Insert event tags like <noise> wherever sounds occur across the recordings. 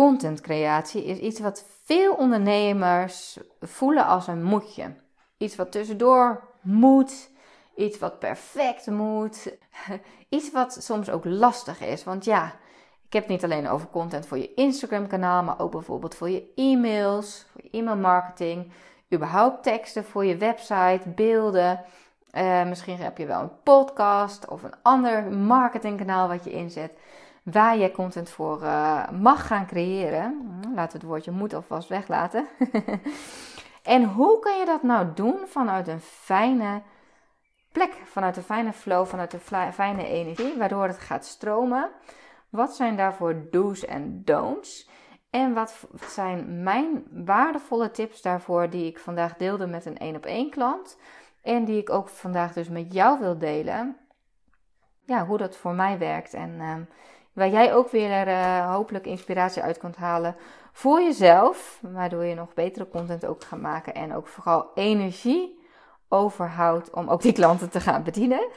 contentcreatie is iets wat veel ondernemers voelen als een moetje. Iets wat tussendoor moet, iets wat perfect moet, <laughs> iets wat soms ook lastig is. Want ja, ik heb het niet alleen over content voor je Instagram kanaal, maar ook bijvoorbeeld voor je e-mails, voor je e-mailmarketing, überhaupt teksten voor je website, beelden. Uh, misschien heb je wel een podcast of een ander marketingkanaal wat je inzet waar je content voor uh, mag gaan creëren. Hm, laten we het woordje moet alvast weglaten. <laughs> en hoe kan je dat nou doen vanuit een fijne plek, vanuit een fijne flow, vanuit een fijne energie, waardoor het gaat stromen? Wat zijn daarvoor do's en don'ts? En wat zijn mijn waardevolle tips daarvoor die ik vandaag deelde met een één op één klant? En die ik ook vandaag dus met jou wil delen. Ja, hoe dat voor mij werkt. En uh, waar jij ook weer uh, hopelijk inspiratie uit kunt halen voor jezelf. Waardoor je nog betere content ook gaat maken. En ook vooral energie overhoudt om ook die klanten te gaan bedienen.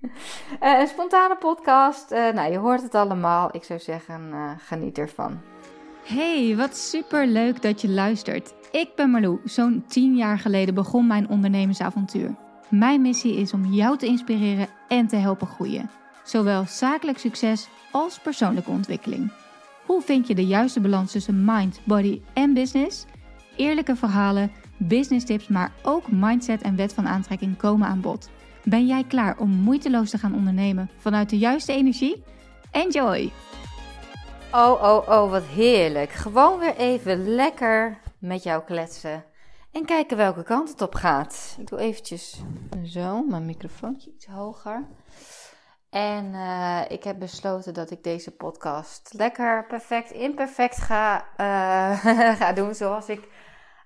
uh, <laughs> een spontane podcast. nou, je hoort het allemaal. Ik zou zeggen, geniet ervan. Hey, wat super leuk dat je luistert. Ik ben Marlou. Zo'n 10 jaar geleden begon mijn ondernemersavontuur. Mijn missie is om jou te inspireren en te helpen groeien. Zowel zakelijk succes als persoonlijke ontwikkeling. Hoe vind je de juiste balans tussen mind, body en business? Eerlijke verhalen, business tips, maar ook mindset en wet van aantrekking komen aan bod. Ben jij klaar om moeiteloos te gaan ondernemen vanuit de juiste energie? Enjoy! Oh, oh, oh, wat heerlijk. Gewoon weer even lekker met jou kletsen. En kijken welke kant het op gaat. Ik doe eventjes zo, mijn microfoontje iets hoger. En uh, ik heb besloten dat ik deze podcast lekker perfect, imperfect ga, uh, <laughs> ga doen. Zoals ik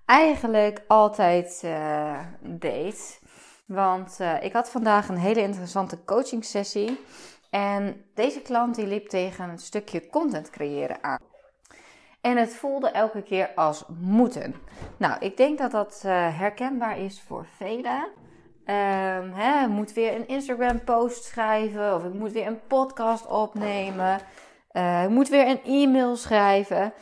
eigenlijk altijd uh, deed. Want ik had vandaag een hele interessante coaching sessie. En deze klant die liep tegen een stukje content creëren aan. En het voelde elke keer als moeten. Nou, ik denk dat dat herkenbaar is voor velen. Um, moet weer een Instagram post schrijven of ik moet weer een podcast opnemen. Uh, ik moet weer een e-mail schrijven.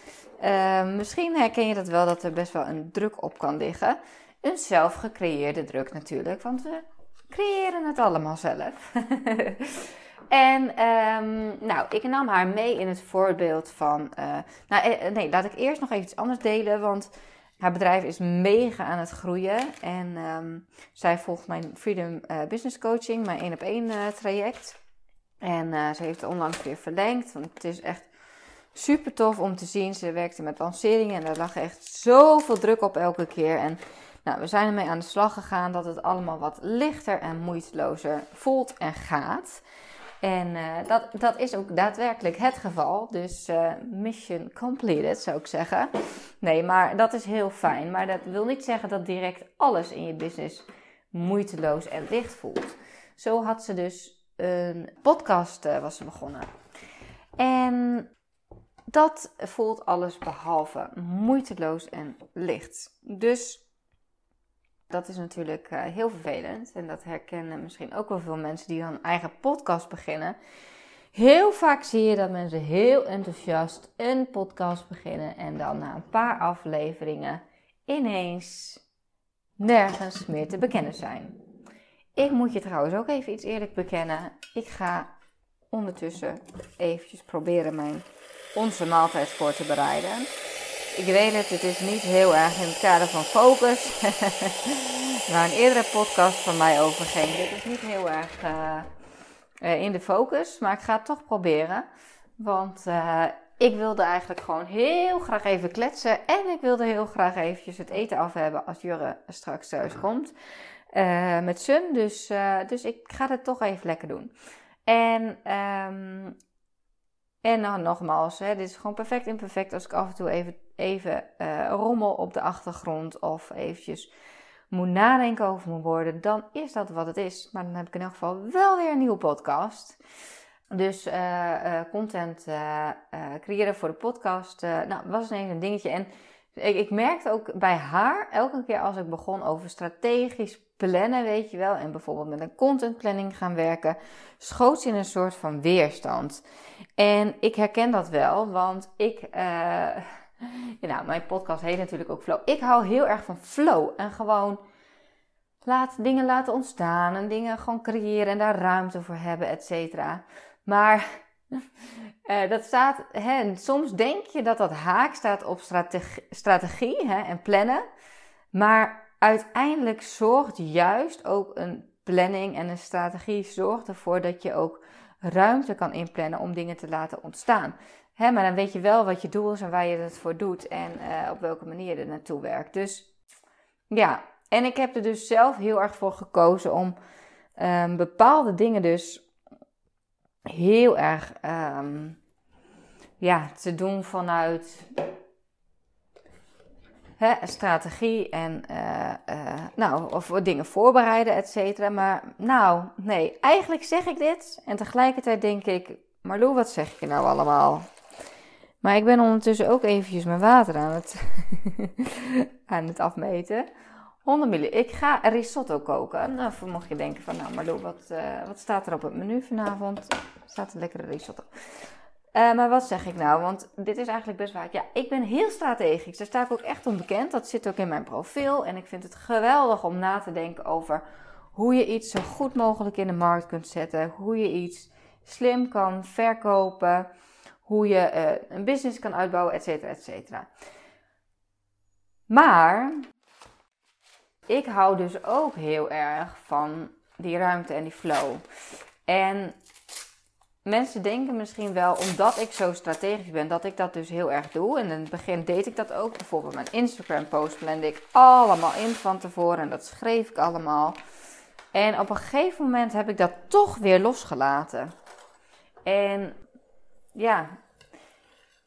Uh, misschien herken je dat wel dat er best wel een druk op kan liggen. Een zelf gecreëerde druk natuurlijk, want we creëren het allemaal zelf. <laughs> En um, nou, ik nam haar mee in het voorbeeld van. Uh, nou, eh, nee, laat ik eerst nog even iets anders delen. Want haar bedrijf is mega aan het groeien. En um, zij volgt mijn Freedom uh, Business Coaching, mijn één op één uh, traject. En uh, ze heeft het onlangs weer verlengd. Want het is echt super tof om te zien. Ze werkte met lanceringen en daar lag echt zoveel druk op elke keer. En nou, we zijn ermee aan de slag gegaan dat het allemaal wat lichter en moeitelozer voelt en gaat. En uh, dat, dat is ook daadwerkelijk het geval. Dus uh, mission completed zou ik zeggen. Nee, maar dat is heel fijn. Maar dat wil niet zeggen dat direct alles in je business moeiteloos en licht voelt. Zo had ze dus een podcast uh, was ze begonnen. En dat voelt alles behalve moeiteloos en licht. Dus dat is natuurlijk uh, heel vervelend. En dat herkennen misschien ook wel veel mensen die een eigen podcast beginnen. Heel vaak zie je dat mensen heel enthousiast een podcast beginnen en dan na een paar afleveringen ineens nergens meer te bekennen zijn. Ik moet je trouwens ook even iets eerlijk bekennen. Ik ga ondertussen eventjes proberen mijn onze maaltijd voor te bereiden. Ik weet het, het is niet heel erg in het kader van focus. <laughs> waar een eerdere podcast van mij over ging. Dit is niet heel erg uh, in de focus, maar ik ga het toch proberen. Want uh, ik wilde eigenlijk gewoon heel graag even kletsen. En ik wilde heel graag eventjes het eten af hebben als Jurre straks thuis komt. Met Sun. Dus, dus ik ga het toch even lekker doen. En um, en nou, nogmaals, hè, dit is gewoon perfect imperfect als ik af en toe even, even uh, rommel op de achtergrond of eventjes moet nadenken over mijn woorden, dan is dat wat het is. Maar dan heb ik in elk geval wel weer een nieuwe podcast. Dus uh, uh, content creëren voor de podcast, nou, was ineens een dingetje. En ik, ik merkte ook bij haar, elke keer als ik begon over strategisch plannen, weet je wel, en bijvoorbeeld met een contentplanning gaan werken, schoot ze in een soort van weerstand. En ik herken dat wel, want ik, <laughs> uh, nou, mijn podcast heet natuurlijk ook Flow. Ik hou heel erg van flow en gewoon laat, dingen laten ontstaan en dingen gewoon creëren en daar ruimte voor hebben, et cetera. Maar uh, <laughs> dat staat, hè, soms denk je dat dat haak staat op strategie hè, en plannen. Maar uiteindelijk zorgt juist ook een planning en een strategie zorgt ervoor dat je ook ruimte kan inplannen om dingen te laten ontstaan. Hè, maar dan weet je wel wat je doel is en waar je het voor doet en uh, op welke manier je er naartoe werkt. Dus ja, en ik heb er dus zelf heel erg voor gekozen om um, bepaalde dingen dus heel erg um, ja, te doen vanuit strategie en uh, uh, nou, of dingen voorbereiden, et cetera. Maar nou, nee, eigenlijk zeg ik dit en tegelijkertijd denk ik, Marlo, wat zeg je nou allemaal? Maar ik ben ondertussen ook eventjes mijn water aan het, <laughs> aan het afmeten. 100 ml. Ik ga risotto koken. Nou, mocht je denken van, nou Marlo, wat, uh, wat staat er op het menu vanavond? Staat een lekkere risotto. Uh, maar wat zeg ik nou? Want dit is eigenlijk best waar. Ja, ik ben heel strategisch. Daar sta ik ook echt onbekend. Dat zit ook in mijn profiel. En ik vind het geweldig om na te denken over hoe je iets zo goed mogelijk in de markt kunt zetten. Hoe je iets slim kan verkopen. Hoe je uh, een business kan uitbouwen, et cetera, et cetera. Maar ik hou dus ook heel erg van die ruimte en die flow. En mensen denken misschien wel, omdat ik zo strategisch ben, dat ik dat dus heel erg doe. En in het begin deed ik dat ook. Bijvoorbeeld mijn Instagram post plande ik allemaal in van tevoren. En dat schreef ik allemaal. En op een gegeven moment heb ik dat toch weer losgelaten. En ja,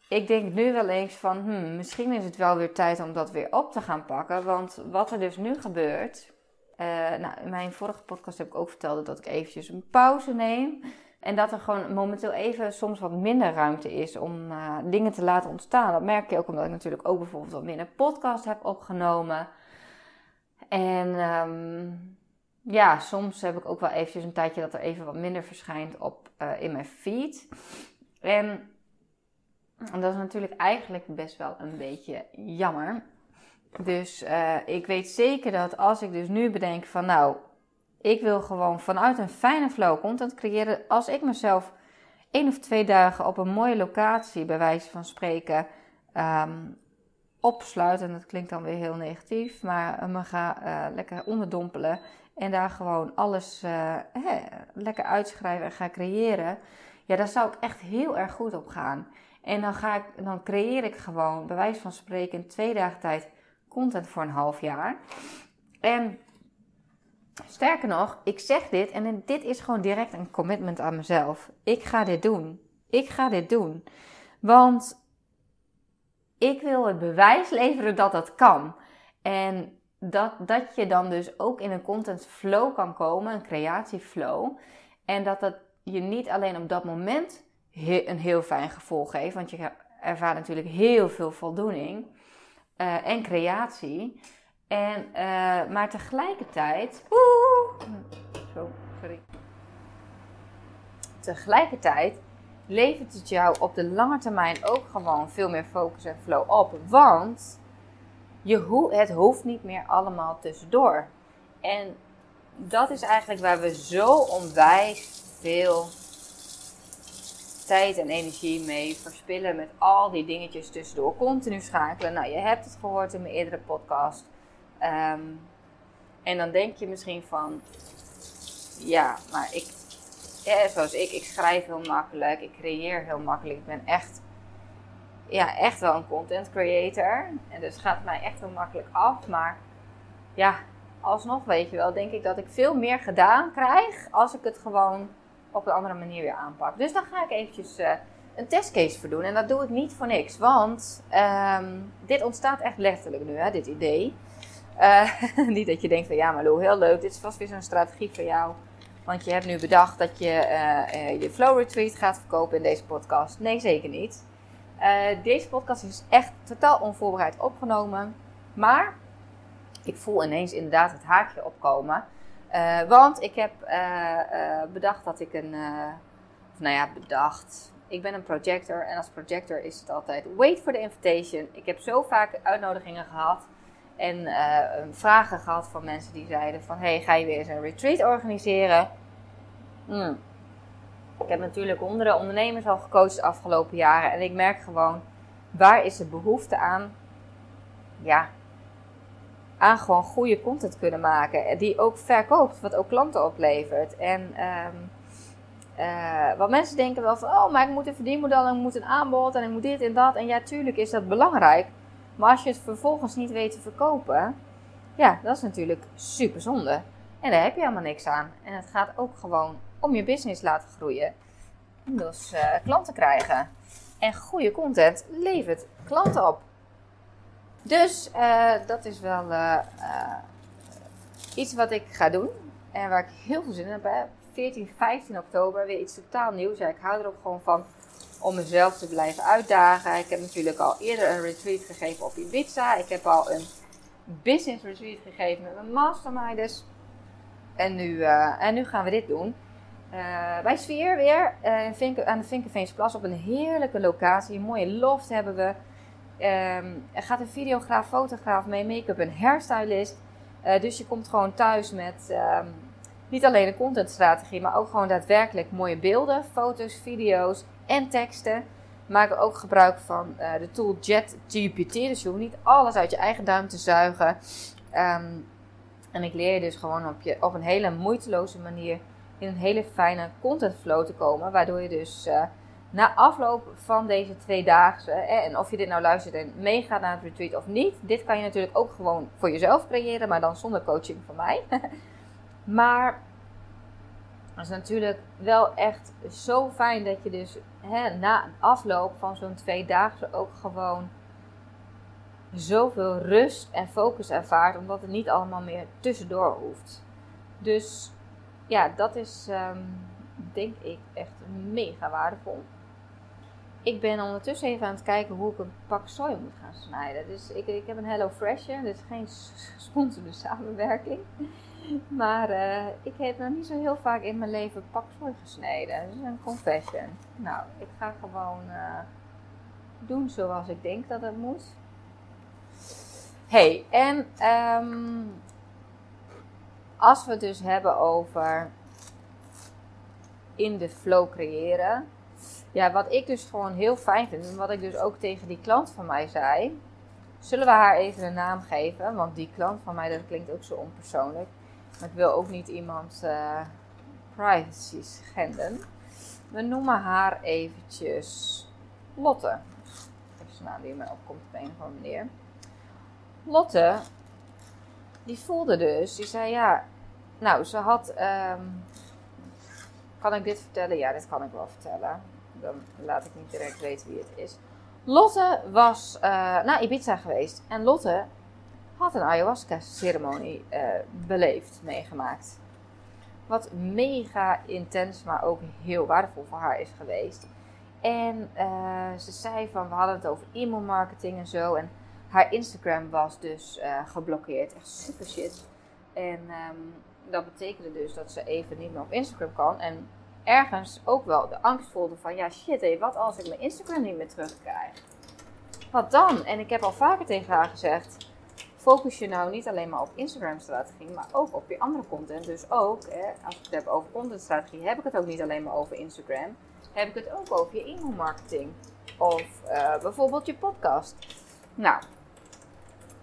ik denk nu wel eens van, hmm, misschien is het wel weer tijd om dat weer op te gaan pakken. Want wat er dus nu gebeurt. Uh, nou, in mijn vorige podcast heb ik ook verteld dat ik eventjes een pauze neem. En dat er gewoon momenteel even soms wat minder ruimte is om uh, dingen te laten ontstaan. Dat merk je ook omdat ik natuurlijk ook bijvoorbeeld wat minder podcast heb opgenomen. En um, ja, soms heb ik ook wel eventjes een tijdje dat er even wat minder verschijnt op, uh, in mijn feed. En en dat is natuurlijk eigenlijk best wel een beetje jammer. Dus uh, ik weet zeker dat als ik dus nu bedenk van nou, ik wil gewoon vanuit een fijne flow content creëren. Als ik mezelf één of twee dagen op een mooie locatie, bij wijze van spreken, um, opsluit. En dat klinkt dan weer heel negatief, maar me ga uh, lekker onderdompelen. En daar gewoon alles uh, hè, lekker uitschrijven en ga creëren. Ja, daar zou ik echt heel erg goed op gaan. En dan, ga ik, dan creëer ik gewoon, bij wijze van spreken, twee dagen tijd content voor een half jaar. En sterker nog, ik zeg dit en dit is gewoon direct een commitment aan mezelf. Ik ga dit doen. Ik ga dit doen. Want ik wil het bewijs leveren dat dat kan. En dat, dat je dan dus ook in een content flow kan komen, een creatieflow. En dat dat je niet alleen op dat moment een heel fijn gevoel geeft. Want je ervaart natuurlijk heel veel voldoening uh, en creatie. En, uh, maar tegelijkertijd. Oeh, zo, sorry. Tegelijkertijd levert het jou op de lange termijn ook gewoon veel meer focus en flow op. Want je ho het hoeft niet meer allemaal tussendoor. En dat is eigenlijk waar we zo onwijs veel tijd en energie mee verspillen met al die dingetjes tussendoor. Continu schakelen. Nou, je hebt het gehoord in mijn eerdere podcast. Um, en dan denk je misschien van, ja, maar ik, ja, zoals ik, ik schrijf heel makkelijk, ik creëer heel makkelijk. Ik ben echt, ja, echt wel een content creator. En dus gaat mij echt heel makkelijk af. Maar ja, alsnog weet je wel, denk ik dat ik veel meer gedaan krijg als ik het gewoon op een andere manier weer aanpak. Dus dan ga ik eventjes uh, een testcase voor doen. En dat doe ik niet voor niks. Want um, dit ontstaat echt letterlijk nu, hè, dit idee. Uh, <laughs> niet dat je denkt van ja, maar Lou, heel leuk. Dit is vast weer zo'n strategie voor jou. Want je hebt nu bedacht dat je uh, je flow retreat gaat verkopen in deze podcast. Nee, zeker niet. deze podcast is echt totaal onvoorbereid opgenomen. Maar ik voel ineens inderdaad het haakje opkomen. Want ik heb bedacht dat ik een, nou ja, bedacht. Ik ben een projector en als projector is het altijd wait for the invitation. Ik heb zo vaak uitnodigingen gehad en vragen gehad van mensen die zeiden van, hey, ga je weer eens een retreat organiseren? Hmm. Ik heb natuurlijk honderden ondernemers al gecoacht de afgelopen jaren. En ik merk gewoon, waar is de behoefte aan? Ja, aan gewoon goede content kunnen maken. Die ook verkoopt, wat ook klanten oplevert. En um, wat mensen denken wel van, oh, maar ik moet een verdienmodel en ik moet een aanbod en ik moet dit en dat. En ja, tuurlijk is dat belangrijk. Maar als je het vervolgens niet weet te verkopen, ja, dat is natuurlijk super zonde. En daar heb je helemaal niks aan. En het gaat ook gewoon om je business laten groeien. Dus uh, klanten krijgen. En goede content levert klanten op. Dus uh, dat is wel uh, iets wat ik ga doen. En waar ik heel veel zin in heb. 14, 15 oktober weer iets totaal nieuws. Ik hou er ook gewoon van om mezelf te blijven uitdagen. Ik heb natuurlijk al eerder een retreat gegeven op Ibiza. Ik heb al een business retreat gegeven met mijn masterminders. En nu, en nu gaan we dit doen. Uh, bij Sfeer weer uh, aan de Vinkenveensplas op een heerlijke locatie. Een mooie loft hebben we. Um, er gaat een videograaf, fotograaf mee, make-up en hairstylist. Dus je komt gewoon thuis met um, niet alleen een contentstrategie, maar ook gewoon daadwerkelijk mooie beelden, foto's, video's en teksten. Maken ook gebruik van de tool JetGPT. Dus je hoeft niet alles uit je eigen duim te zuigen. Um, en ik leer je dus gewoon op, je, op een hele moeiteloze manier in een hele fijne content flow te komen. Waardoor je dus uh, na afloop van deze tweedaagse, eh, en of je dit nou luistert en meegaat naar het retreat of niet, dit kan je natuurlijk ook gewoon voor jezelf creëren, maar dan zonder coaching van mij. <laughs> maar het is natuurlijk wel echt zo fijn dat je dus hè, na afloop van zo'n tweedaagse ook gewoon zoveel rust en focus ervaart, omdat het niet allemaal meer tussendoor hoeft. Dus ja, dat is um, denk ik echt mega waardevol. Ik ben ondertussen even aan het kijken hoe ik een pak soja moet gaan snijden. Dus ik, ik heb een Hello Freshje, dus geen <laughs> sponsorde samenwerking. <laughs> Maar uh, ik heb nog niet zo heel vaak in mijn leven pak soja gesneden. Dat is een confession. Nou, ik ga gewoon uh, doen zoals ik denk dat het moet. hey, en um, als we het dus hebben over in de flow creëren. Ja, wat ik dus gewoon heel fijn vind en wat ik dus ook tegen die klant van mij zei. Zullen we haar even een naam geven? Want die klant van mij, dat klinkt ook zo onpersoonlijk. Ik wil ook niet iemand uh, privacy schenden. We noemen haar eventjes Lotte. Dat is een naam die me opkomt op een of andere manier. Lotte die voelde dus, die zei ja, nou ze had, um, kan ik dit vertellen? Ja, dit kan ik wel vertellen. Dan laat ik niet direct weten wie het is. Lotte was uh, naar Ibiza geweest en Lotte had een ayahuasca ceremonie uh, beleefd, meegemaakt. Wat mega intens, maar ook heel waardevol voor haar is geweest. En uh, ze zei van, we hadden het over e-mailmarketing en zo. En haar Instagram was dus uh, geblokkeerd. Echt super shit. En um, dat betekende dus dat ze even niet meer op Instagram kan. En ergens ook wel de angst voelde van... Ja, shit, wat als ik mijn Instagram niet meer terugkrijg? Wat dan? En ik heb al vaker tegen haar gezegd... Focus je nou niet alleen maar op Instagram-strategie, maar ook op je andere content. Dus ook, hè, als ik het heb over content-strategie, heb ik het ook niet alleen maar over Instagram. Heb ik het ook over je e-mailmarketing. Of uh, bijvoorbeeld je podcast. Nou,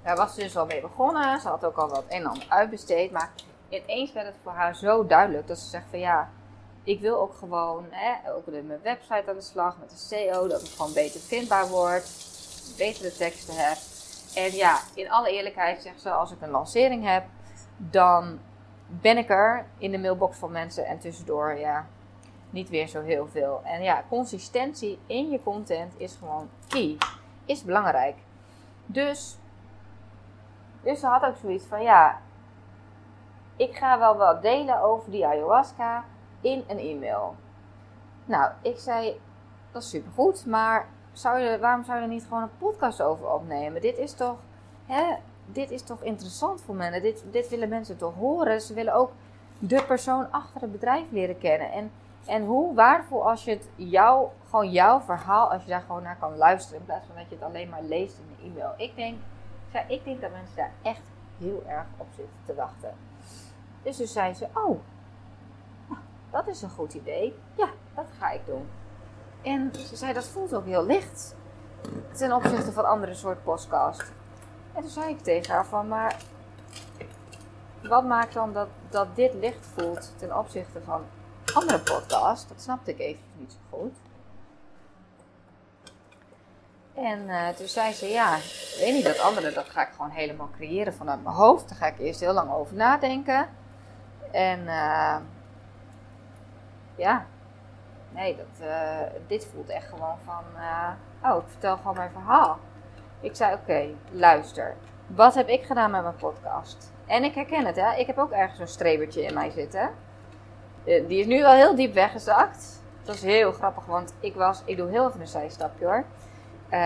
daar was ze dus al mee begonnen. Ze had ook al wat een en ander uitbesteed. Maar ineens werd het voor haar zo duidelijk dat ze zegt van ja, ik wil ook gewoon hè, ook met mijn website aan de slag, met de SEO, dat het gewoon beter vindbaar wordt, betere teksten heb. En ja, in alle eerlijkheid zegt ze, als ik een lancering heb, dan ben ik er in de mailbox van mensen en tussendoor, ja, niet weer zo heel veel. En ja, consistentie in je content is gewoon key, is belangrijk. Dus dus ze had ook zoiets van, ja, ik ga wel wat delen over die ayahuasca in een e-mail. Nou, ik zei, dat is supergoed, maar zou je, waarom zou je er niet gewoon een podcast over opnemen? Dit is toch, hè, dit is toch interessant voor mensen. Dit, dit willen mensen toch horen. Ze willen ook de persoon achter het bedrijf leren kennen. En, en hoe waardevol als je het jou, gewoon jouw verhaal, als je daar gewoon naar kan luisteren. In plaats van dat je het alleen maar leest in een e-mail. Ik denk, ik denk dat mensen daar echt heel erg op zitten te wachten. Dus toen zei ze, oh, dat is een goed idee. Ja, dat ga ik doen. En ze zei, dat voelt ook heel licht. Ten opzichte van andere soort podcast. En toen zei ik tegen haar van, maar wat maakt dan dat, dat dit licht voelt ten opzichte van andere podcasts? Dat snapte ik even niet zo goed. En uh, toen zei ze, ja, ik weet niet, dat andere, dat ga ik gewoon helemaal creëren vanuit mijn hoofd. Daar ga ik eerst heel lang over nadenken. En uh, ja, nee, dat, uh, dit voelt echt gewoon van, oh, ik vertel gewoon mijn verhaal. Ik zei, oké, luister. Wat heb ik gedaan met mijn podcast? En ik herken het, hè. Ik heb ook ergens een strebertje in mij zitten. Die is nu wel heel diep weggezakt. Dat is heel grappig, want ik was... Ik doe heel even een zijstapje, hoor.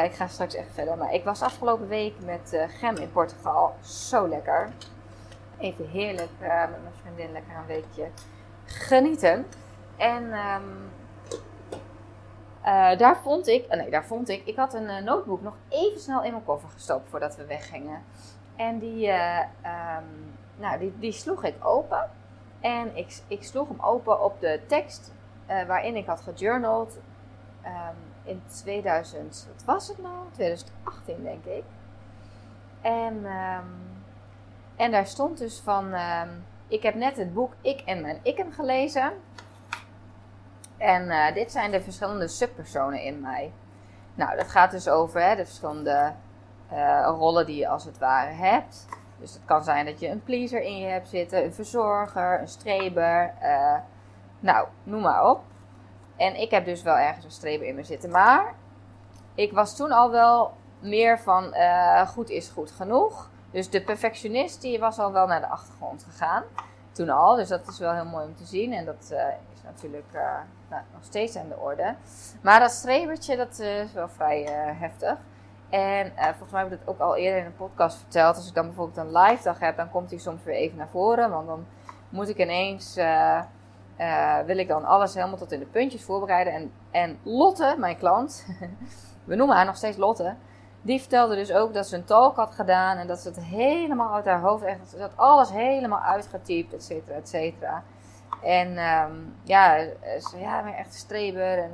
Ik ga straks echt verder. Maar ik was afgelopen week met Gem in Portugal. Zo lekker. Even heerlijk met mijn vriendin lekker een weekje genieten. En um, daar vond ik, nee, daar vond ik, ik had een notebook nog even snel in mijn koffer gestopt voordat we weggingen. En die, um, nou, die, die sloeg ik open. En ik, ik sloeg hem open op de tekst waarin ik had gejournald. Um, in 2000, wat was het nou? 2018 denk ik. En, um, en daar stond dus van, ik heb net het boek Ik en mijn Ikken gelezen. En uh, dit zijn de verschillende subpersonen in mij. Nou, dat gaat dus over hè, de verschillende uh, rollen die je als het ware hebt. Dus het kan zijn dat je een pleaser in je hebt zitten, een verzorger, een streber. Uh, nou, noem maar op. En ik heb dus wel ergens een streber in me zitten. Maar ik was toen al wel meer van goed is goed genoeg. Dus de perfectionist die was al wel naar de achtergrond gegaan. Toen al. Dus dat is wel heel mooi om te zien. En dat natuurlijk uh, nou, nog steeds aan de orde. Maar dat strebertje dat is wel vrij heftig. En volgens mij heb ik dat ook al eerder in een podcast verteld. Als ik dan bijvoorbeeld een live dag heb, dan komt hij soms weer even naar voren. Want dan moet ik ineens wil ik dan alles helemaal tot in de puntjes voorbereiden. En, en Lotte, mijn klant, <laughs> we noemen haar nog steeds Lotte, die vertelde dus ook dat ze een talk had gedaan en dat ze het helemaal uit haar hoofd, echt, had alles helemaal uitgetypt, et cetera, et cetera. En um, ja, ze ja, ben echt een streber. En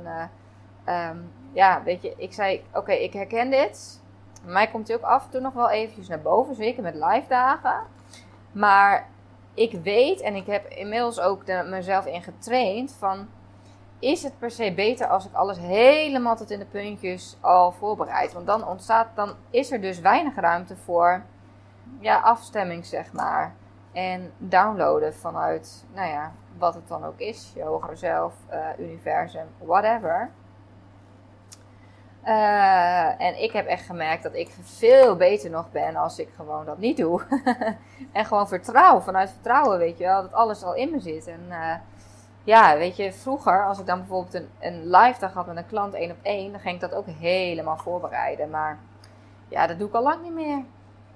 uh, um, ja, weet je, ik zei, oké, ik herken dit. Mij komt hij ook af en toe nog wel eventjes naar boven, zeker met live dagen. Maar ik weet en ik heb inmiddels ook mezelf in getraind van is het per se beter als ik alles helemaal tot in de puntjes al voorbereid? Want dan ontstaat, dan is er dus weinig ruimte voor ja, afstemming, zeg maar. En downloaden vanuit, nou ja, wat het dan ook is, je hoger zelf, uh, universum, whatever. Uh, en ik heb echt gemerkt dat ik veel beter nog ben als ik gewoon dat niet doe. <laughs> en gewoon vertrouw, vanuit vertrouwen, weet je wel, dat alles al in me zit. En uh, ja, weet je, vroeger, als ik dan bijvoorbeeld een, een live dag had met een klant één op één, dan ging ik dat ook helemaal voorbereiden. Maar ja, dat doe ik al lang niet meer.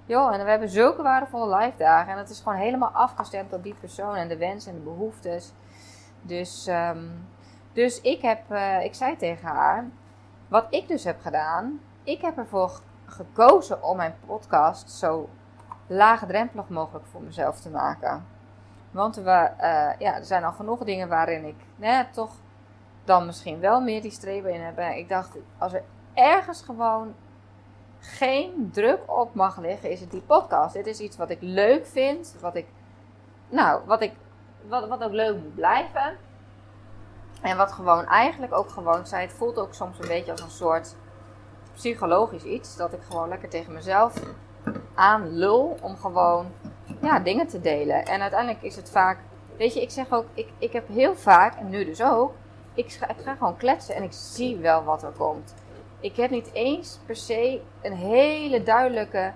Joh, en we hebben zulke waardevolle live dagen. En het is gewoon helemaal afgestemd op die persoon en de wensen en de behoeftes. Dus, um, dus ik heb, uh, ik zei tegen haar wat ik dus heb gedaan, ik heb ervoor gekozen om mijn podcast zo laagdrempelig mogelijk voor mezelf te maken. Want we, uh, ja, er zijn al genoeg dingen waarin ik nee, toch dan misschien wel meer die streven in heb. Ik dacht, als er ergens gewoon geen druk op mag liggen, is het die podcast. Dit is iets wat ik leuk vind, wat ik, nou, wat ik, wat, wat ook leuk moet blijven. En wat gewoon eigenlijk ook gewoon zei, het voelt ook soms een beetje als een soort psychologisch iets. Dat ik gewoon lekker tegen mezelf aan lul om gewoon ja, dingen te delen. En uiteindelijk is het vaak, weet je, ik zeg ook, ik, ik heb heel vaak, en nu dus ook, ik ik ga gewoon kletsen en ik zie wel wat er komt. Ik heb niet eens per se een hele duidelijke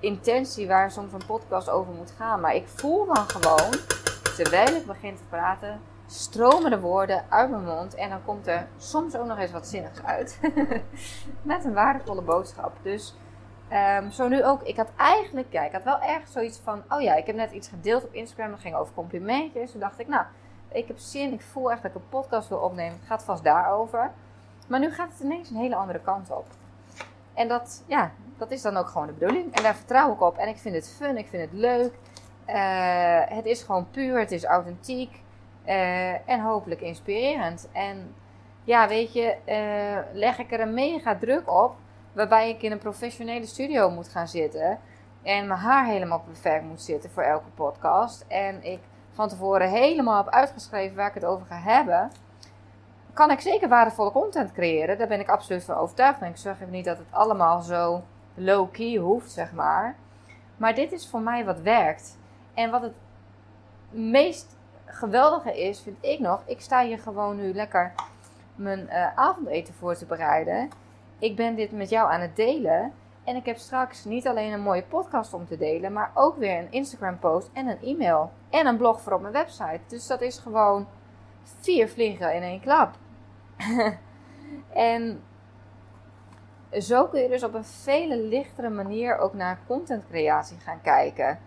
intentie waar soms een podcast over moet gaan. Maar ik voel dan gewoon, terwijl ik begin te praten, stromen de woorden uit mijn mond en dan komt er soms ook nog eens wat zinnigs uit. <laughs> Met een waardevolle boodschap. Dus Ehm, zo nu ook. Ik had eigenlijk, ja, ik had wel erg zoiets van, oh ja, ik heb net iets gedeeld op Instagram. Dat ging over complimentjes. Toen dacht ik, nou, ik heb zin, ik voel echt dat ik een podcast wil opnemen. Het gaat vast daarover. Maar nu gaat het ineens een hele andere kant op. En dat, ja, dat is dan ook gewoon de bedoeling. En daar vertrouw ik op. En ik vind het fun, ik vind het leuk. Eh, het is gewoon puur, het is authentiek. Uh, en hopelijk inspirerend. En ja, weet je, uh, leg ik er een mega druk op. Waarbij ik in een professionele studio moet gaan zitten. En mijn haar helemaal perfect moet zitten voor elke podcast. En ik van tevoren helemaal heb uitgeschreven waar ik het over ga hebben. Kan ik zeker waardevolle content creëren. Daar ben ik absoluut van overtuigd. En ik zeg even niet dat het allemaal zo low-key hoeft, zeg maar. Maar dit is voor mij wat werkt. En wat het meest geweldige is, vind ik nog. Ik sta hier gewoon nu lekker mijn uh, avondeten voor te bereiden. Ik ben dit met jou aan het delen. En ik heb straks niet alleen een mooie podcast om te delen, maar ook weer een Instagram post en een e-mail. En een blog voor op mijn website. Dus dat is gewoon vier vliegen in één klap. <laughs> en zo kun je dus op een vele lichtere manier ook naar contentcreatie gaan kijken.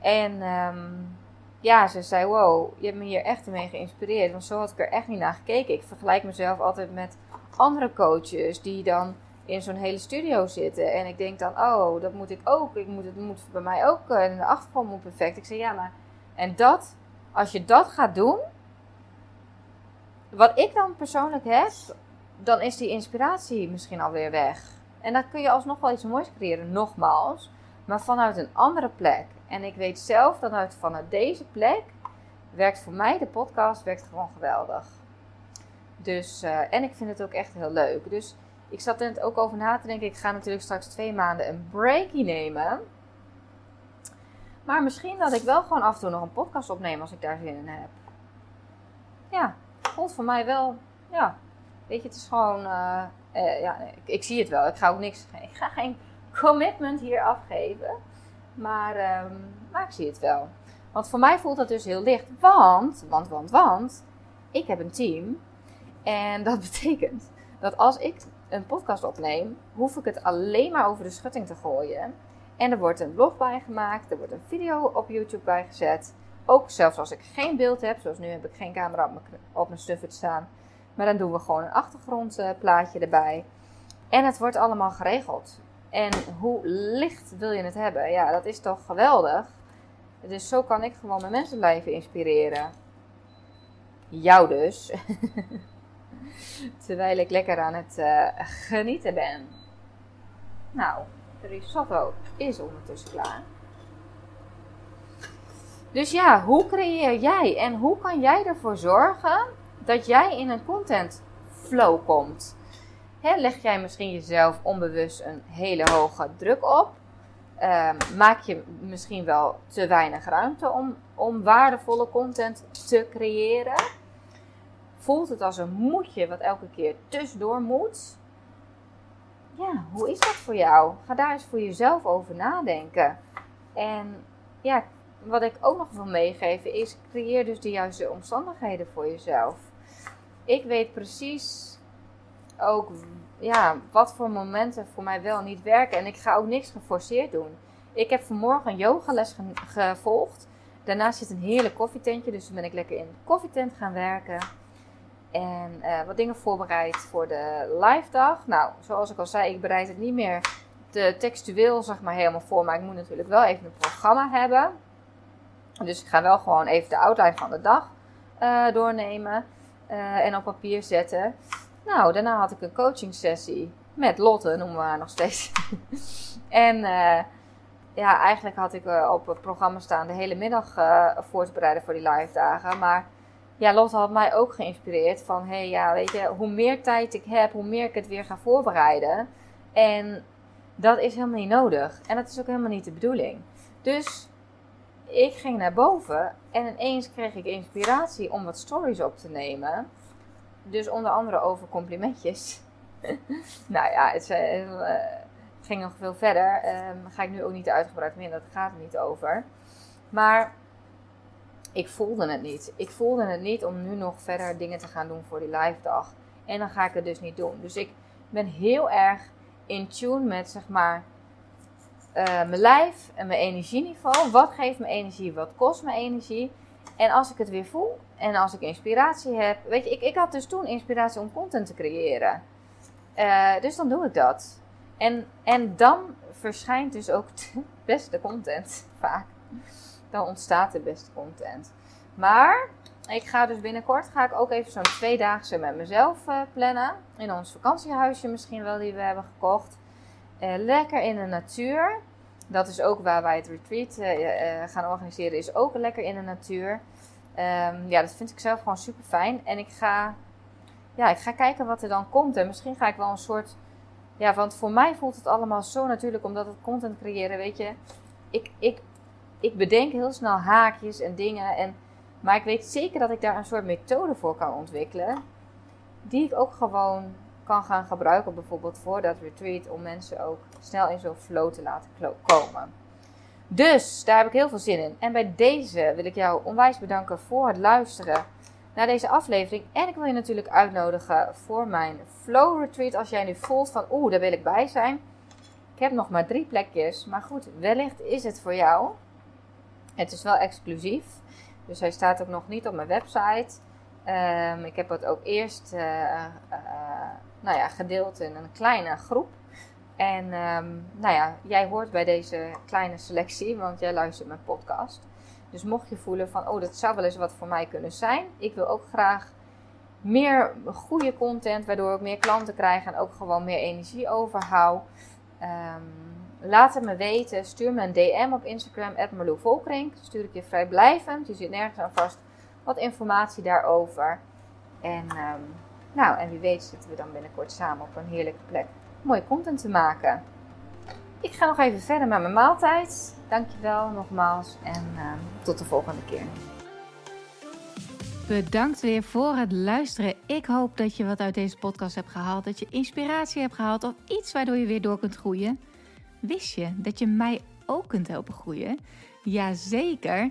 En um, ja, ze zei: Wow, je hebt me hier echt mee geïnspireerd. Want zo had ik er echt niet naar gekeken. Ik vergelijk mezelf altijd met andere coaches die dan in zo'n hele studio zitten. En ik denk dan: Oh, dat moet ik ook. Ik moet, het moet bij mij ook. En de achtergrond moet perfect. Ik zei: Ja, maar. En dat, als je dat gaat doen. Wat ik dan persoonlijk heb, dan is die inspiratie misschien alweer weg. En dan kun je alsnog wel iets moois creëren, nogmaals. Maar vanuit een andere plek. En ik weet zelf dat uit, vanuit deze plek werkt voor mij de podcast werkt gewoon geweldig. Dus, uh, en ik vind het ook echt heel leuk. Dus ik zat er net ook over na te denken. Ik ga natuurlijk straks twee maanden een breakie nemen. Maar misschien dat ik wel gewoon af en toe nog een podcast opneem als ik daar zin in heb. Ja, voelt voor mij wel. Ja, weet je, het is gewoon. Uh, uh, ja, ik, ik, zie het wel. Ik ga ook niks. <laughs> Ik ga geen commitment hier afgeven. Maar, um, maar ik zie het wel. Want voor mij voelt dat dus heel licht. Want, want, want, want. Ik heb een team. En dat <laughs> betekent dat als ik een podcast opneem, hoef ik het alleen maar over de schutting te gooien. En er wordt een blog bijgemaakt, er wordt een video op YouTube bijgezet. Ook zelfs als ik geen beeld heb, zoals nu heb ik geen camera op mijn, op mijn staan. Maar dan doen we gewoon een achtergrondplaatje erbij. En het wordt allemaal geregeld. En hoe licht wil je het hebben? Ja, dat is toch geweldig. Dus zo kan ik gewoon mijn mensen blijven inspireren. Jou dus. <laughs> Terwijl ik lekker aan het uh, genieten ben. Nou, de risotto is ondertussen klaar. Dus ja, hoe creëer jij en hoe kan jij ervoor zorgen dat jij in een content flow komt? leg jij misschien jezelf onbewust een hele hoge druk op? Um, maak je misschien wel te weinig ruimte om, om waardevolle content te creëren? Voelt het als een moedje wat elke keer tussendoor moet? Ja, hoe is dat voor jou? Ga daar eens voor jezelf over nadenken. En ja, wat ik ook nog wil meegeven is: creëer dus de juiste omstandigheden voor jezelf. Ik weet precies ook ja, wat voor momenten voor mij wel niet werken. En ik ga ook niks geforceerd doen. Ik heb vanmorgen een yogales gevolgd. Daarnaast zit een heerlijk koffietentje. Dus toen ben ik lekker in de koffietent gaan werken. En uh, wat dingen voorbereid voor de live dag. Nou, zoals ik al zei, ik bereid het niet meer te textueel zeg maar helemaal voor. Maar ik moet natuurlijk wel even een programma hebben. Dus ik ga wel gewoon even de outline van de dag uh, doornemen. Uh, en op papier zetten. Nou, daarna had ik een coaching sessie met Lotte, noemen we haar nog steeds. <laughs> en uh, ja, eigenlijk had ik op het programma staan de hele middag voor te bereiden voor die live dagen. Maar ja, Lotte had mij ook geïnspireerd van, hey, ja, weet je, hoe meer tijd ik heb, hoe meer ik het weer ga voorbereiden. En dat is helemaal niet nodig. En dat is ook helemaal niet de bedoeling. Dus ik ging naar boven en ineens kreeg ik inspiratie om wat stories op te nemen dus onder andere over complimentjes. <laughs> nou ja, het, uh, ging nog veel verder. Um, ga ik nu ook niet uitgebreid meer, dat gaat er niet over. Maar ik voelde het niet. Ik voelde het niet om nu nog verder dingen te gaan doen voor die live dag. En dan ga ik het dus niet doen. Dus ik ben heel erg in tune met zeg maar eh, mijn lijf en mijn energieniveau. Wat geeft me energie? Wat kost me energie? En als ik het weer voel en als ik inspiratie heb. Weet je, ik, ik had dus toen inspiratie om content te creëren. Eh, dus dan doe ik dat. En, en dan verschijnt dus ook de <laughs> beste content <laughs> vaak. Dan ontstaat de beste content. Maar ik ga dus binnenkort ga ik ook even zo'n tweedaagse met mezelf uh, plannen. In ons vakantiehuisje misschien wel die we hebben gekocht. Uh, lekker in de natuur. Dat is ook waar wij het retreat uh, gaan organiseren. Is ook lekker in de natuur. Um, ja, dat vind ik zelf gewoon super fijn. En ik ga, ja, ik ga kijken wat er dan komt. En misschien ga ik wel een soort. Ja, want voor mij voelt het allemaal zo natuurlijk, omdat het content creëren, weet je. Ik, ik, ik bedenk heel snel haakjes en dingen. En maar ik weet zeker dat ik daar een soort methode voor kan ontwikkelen. Die ik ook gewoon kan gaan gebruiken, bijvoorbeeld voor dat retreat, om mensen ook snel in zo'n flow te laten komen. Dus daar heb ik heel veel zin in. En bij deze wil ik jou onwijs bedanken voor het luisteren naar deze aflevering. En ik wil je natuurlijk uitnodigen voor mijn flow retreat. Als jij nu voelt van oeh, daar wil ik bij zijn. Ik heb nog maar drie plekjes. Maar goed, wellicht is het voor jou. Het is wel exclusief. Dus hij staat ook nog niet op mijn website. Um, ik heb het ook eerst uh, uh, nou ja, gedeeld in een kleine groep. En um, nou ja, jij hoort bij deze kleine selectie, want jij luistert mijn podcast. Dus mocht je voelen van, oh, dat zou wel eens wat voor mij kunnen zijn. Ik wil ook graag meer goede content, waardoor ik meer klanten krijg en ook gewoon meer energie overhoud. Um, Laat het me weten. Stuur me een DM op Instagram, Volkring. Stuur ik je vrijblijvend. Je zit nergens aan vast. Wat informatie daarover. En, um, nou, en wie weet zitten we dan binnenkort samen op een heerlijke plek. Mooie content te maken. Ik ga nog even verder met mijn maaltijd. Dankjewel nogmaals. En um, tot de volgende keer. Bedankt weer voor het luisteren. Ik hoop dat je wat uit deze podcast hebt gehaald. Dat je inspiratie hebt gehaald of iets waardoor je weer door kunt groeien. Wist je dat je mij ook kunt helpen groeien? Jazeker.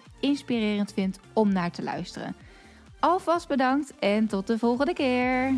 inspirerend vindt om naar te luisteren. Alvast bedankt en tot de volgende keer.